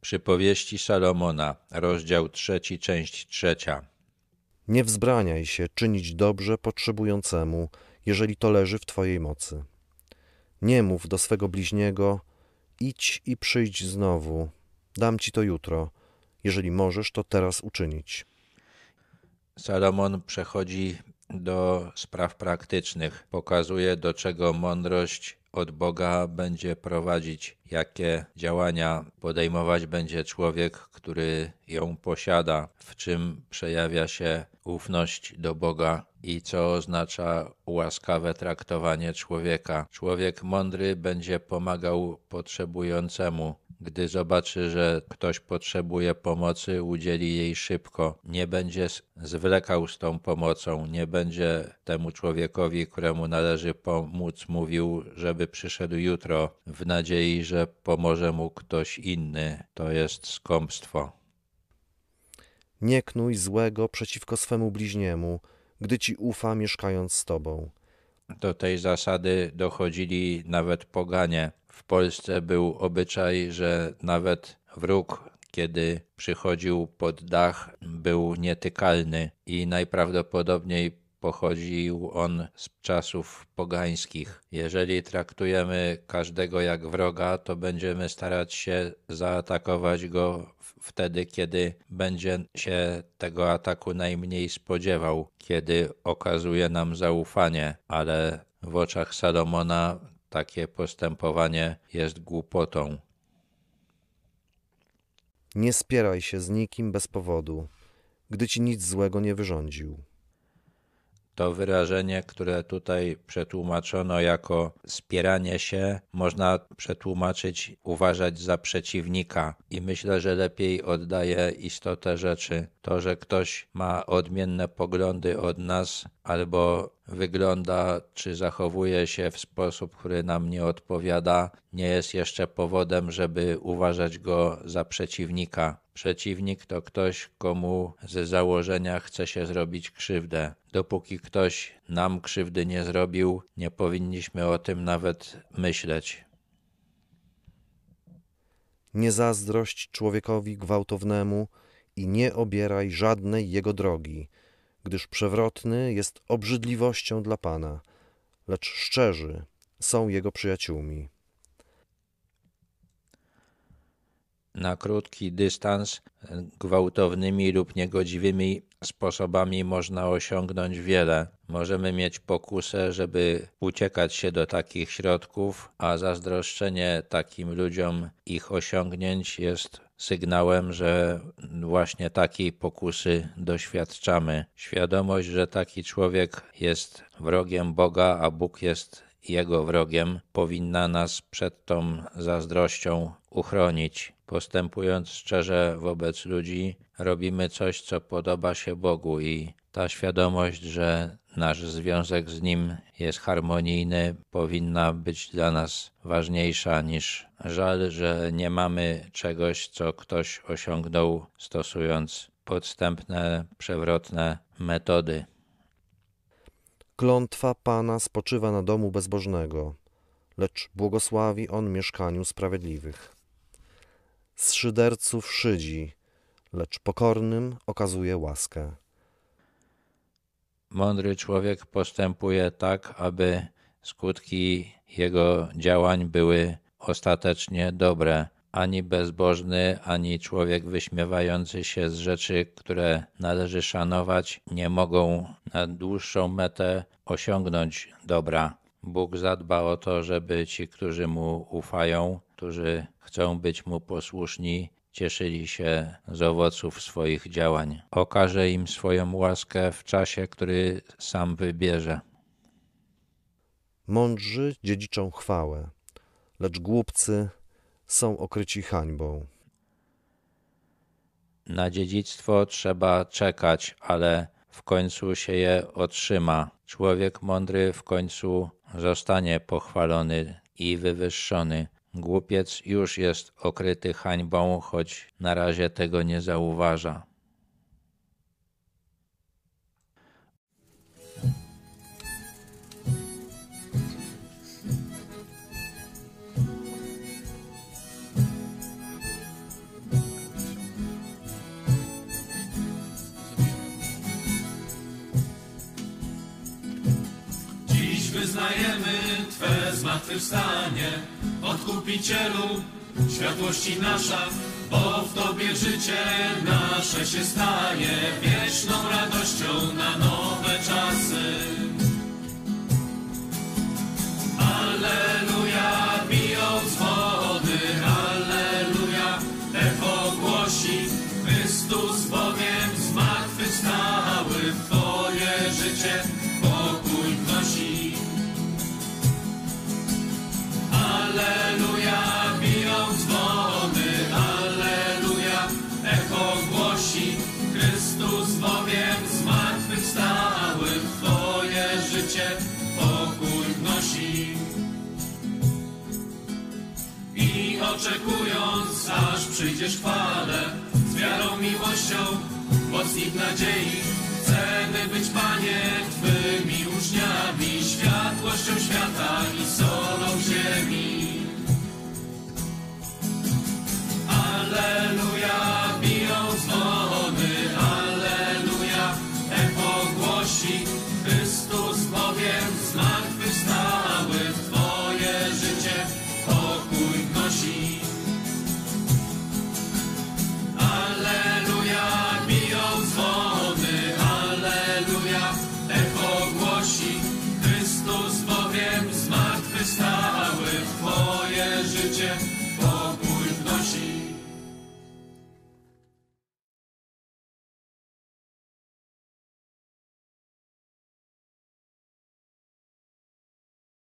Przypowieści Salomona, rozdział trzeci, część trzecia. Nie wzbraniaj się czynić dobrze potrzebującemu, jeżeli to leży w Twojej mocy. Nie mów do swego bliźniego, idź i przyjdź znowu, dam Ci to jutro, jeżeli możesz to teraz uczynić. Salomon przechodzi do spraw praktycznych, pokazuje do czego mądrość od Boga będzie prowadzić, jakie działania podejmować będzie człowiek, który ją posiada, w czym przejawia się ufność do Boga i co oznacza łaskawe traktowanie człowieka. Człowiek mądry będzie pomagał potrzebującemu, gdy zobaczy, że ktoś potrzebuje pomocy, udzieli jej szybko. Nie będzie zwlekał z tą pomocą, nie będzie temu człowiekowi, któremu należy pomóc, mówił, żeby przyszedł jutro, w nadziei, że pomoże mu ktoś inny. To jest skąpstwo. Nie knuj złego przeciwko swemu bliźniemu, gdy ci ufa, mieszkając z tobą. Do tej zasady dochodzili nawet poganie. W Polsce był obyczaj, że nawet wróg, kiedy przychodził pod dach, był nietykalny i najprawdopodobniej pochodził on z czasów pogańskich. Jeżeli traktujemy każdego jak wroga, to będziemy starać się zaatakować go wtedy, kiedy będzie się tego ataku najmniej spodziewał, kiedy okazuje nam zaufanie, ale w oczach Salomona takie postępowanie jest głupotą. Nie spieraj się z nikim bez powodu, gdy ci nic złego nie wyrządził. To wyrażenie, które tutaj przetłumaczono jako spieranie się, można przetłumaczyć uważać za przeciwnika i myślę, że lepiej oddaje istotę rzeczy. To, że ktoś ma odmienne poglądy od nas albo wygląda czy zachowuje się w sposób, który nam nie odpowiada, nie jest jeszcze powodem, żeby uważać go za przeciwnika. Przeciwnik to ktoś, komu ze założenia chce się zrobić krzywdę. Dopóki ktoś nam krzywdy nie zrobił, nie powinniśmy o tym nawet myśleć. Nie zazdrość człowiekowi gwałtownemu i nie obieraj żadnej jego drogi, gdyż przewrotny jest obrzydliwością dla Pana, lecz szczerzy są jego przyjaciółmi. Na krótki dystans gwałtownymi lub niegodziwymi sposobami można osiągnąć wiele. Możemy mieć pokusę, żeby uciekać się do takich środków, a zazdroszczenie takim ludziom ich osiągnięć jest sygnałem, że właśnie takiej pokusy doświadczamy. Świadomość, że taki człowiek jest wrogiem Boga, a Bóg jest jego wrogiem, powinna nas przed tą zazdrością uchronić. Postępując szczerze wobec ludzi, robimy coś, co podoba się Bogu, i ta świadomość, że nasz związek z Nim jest harmonijny, powinna być dla nas ważniejsza niż żal, że nie mamy czegoś, co ktoś osiągnął stosując podstępne, przewrotne metody. Klątwa Pana spoczywa na domu bezbożnego, lecz błogosławi on mieszkaniu sprawiedliwych. Z szyderców szydzi, lecz pokornym okazuje łaskę. Mądry człowiek postępuje tak, aby skutki jego działań były ostatecznie dobre ani bezbożny, ani człowiek wyśmiewający się z rzeczy, które należy szanować, nie mogą na dłuższą metę osiągnąć dobra. Bóg zadba o to, żeby ci, którzy mu ufają, którzy chcą być mu posłuszni, cieszyli się z owoców swoich działań. Okaże im swoją łaskę w czasie, który sam wybierze. Mądrzy dziedziczą chwałę, lecz głupcy są okryci hańbą. Na dziedzictwo trzeba czekać, ale w końcu się je otrzyma. Człowiek mądry w końcu zostanie pochwalony i wywyższony. Głupiec już jest okryty hańbą, choć na razie tego nie zauważa. Zmartwychwstanie, Odkupicielu, światłości nasza, bo w Tobie życie nasze się staje wieczną radością na nowe czasy. Przyjdziesz chwale, z wiarą, miłością, mocnik nadziei, chcemy być, Panie, życie.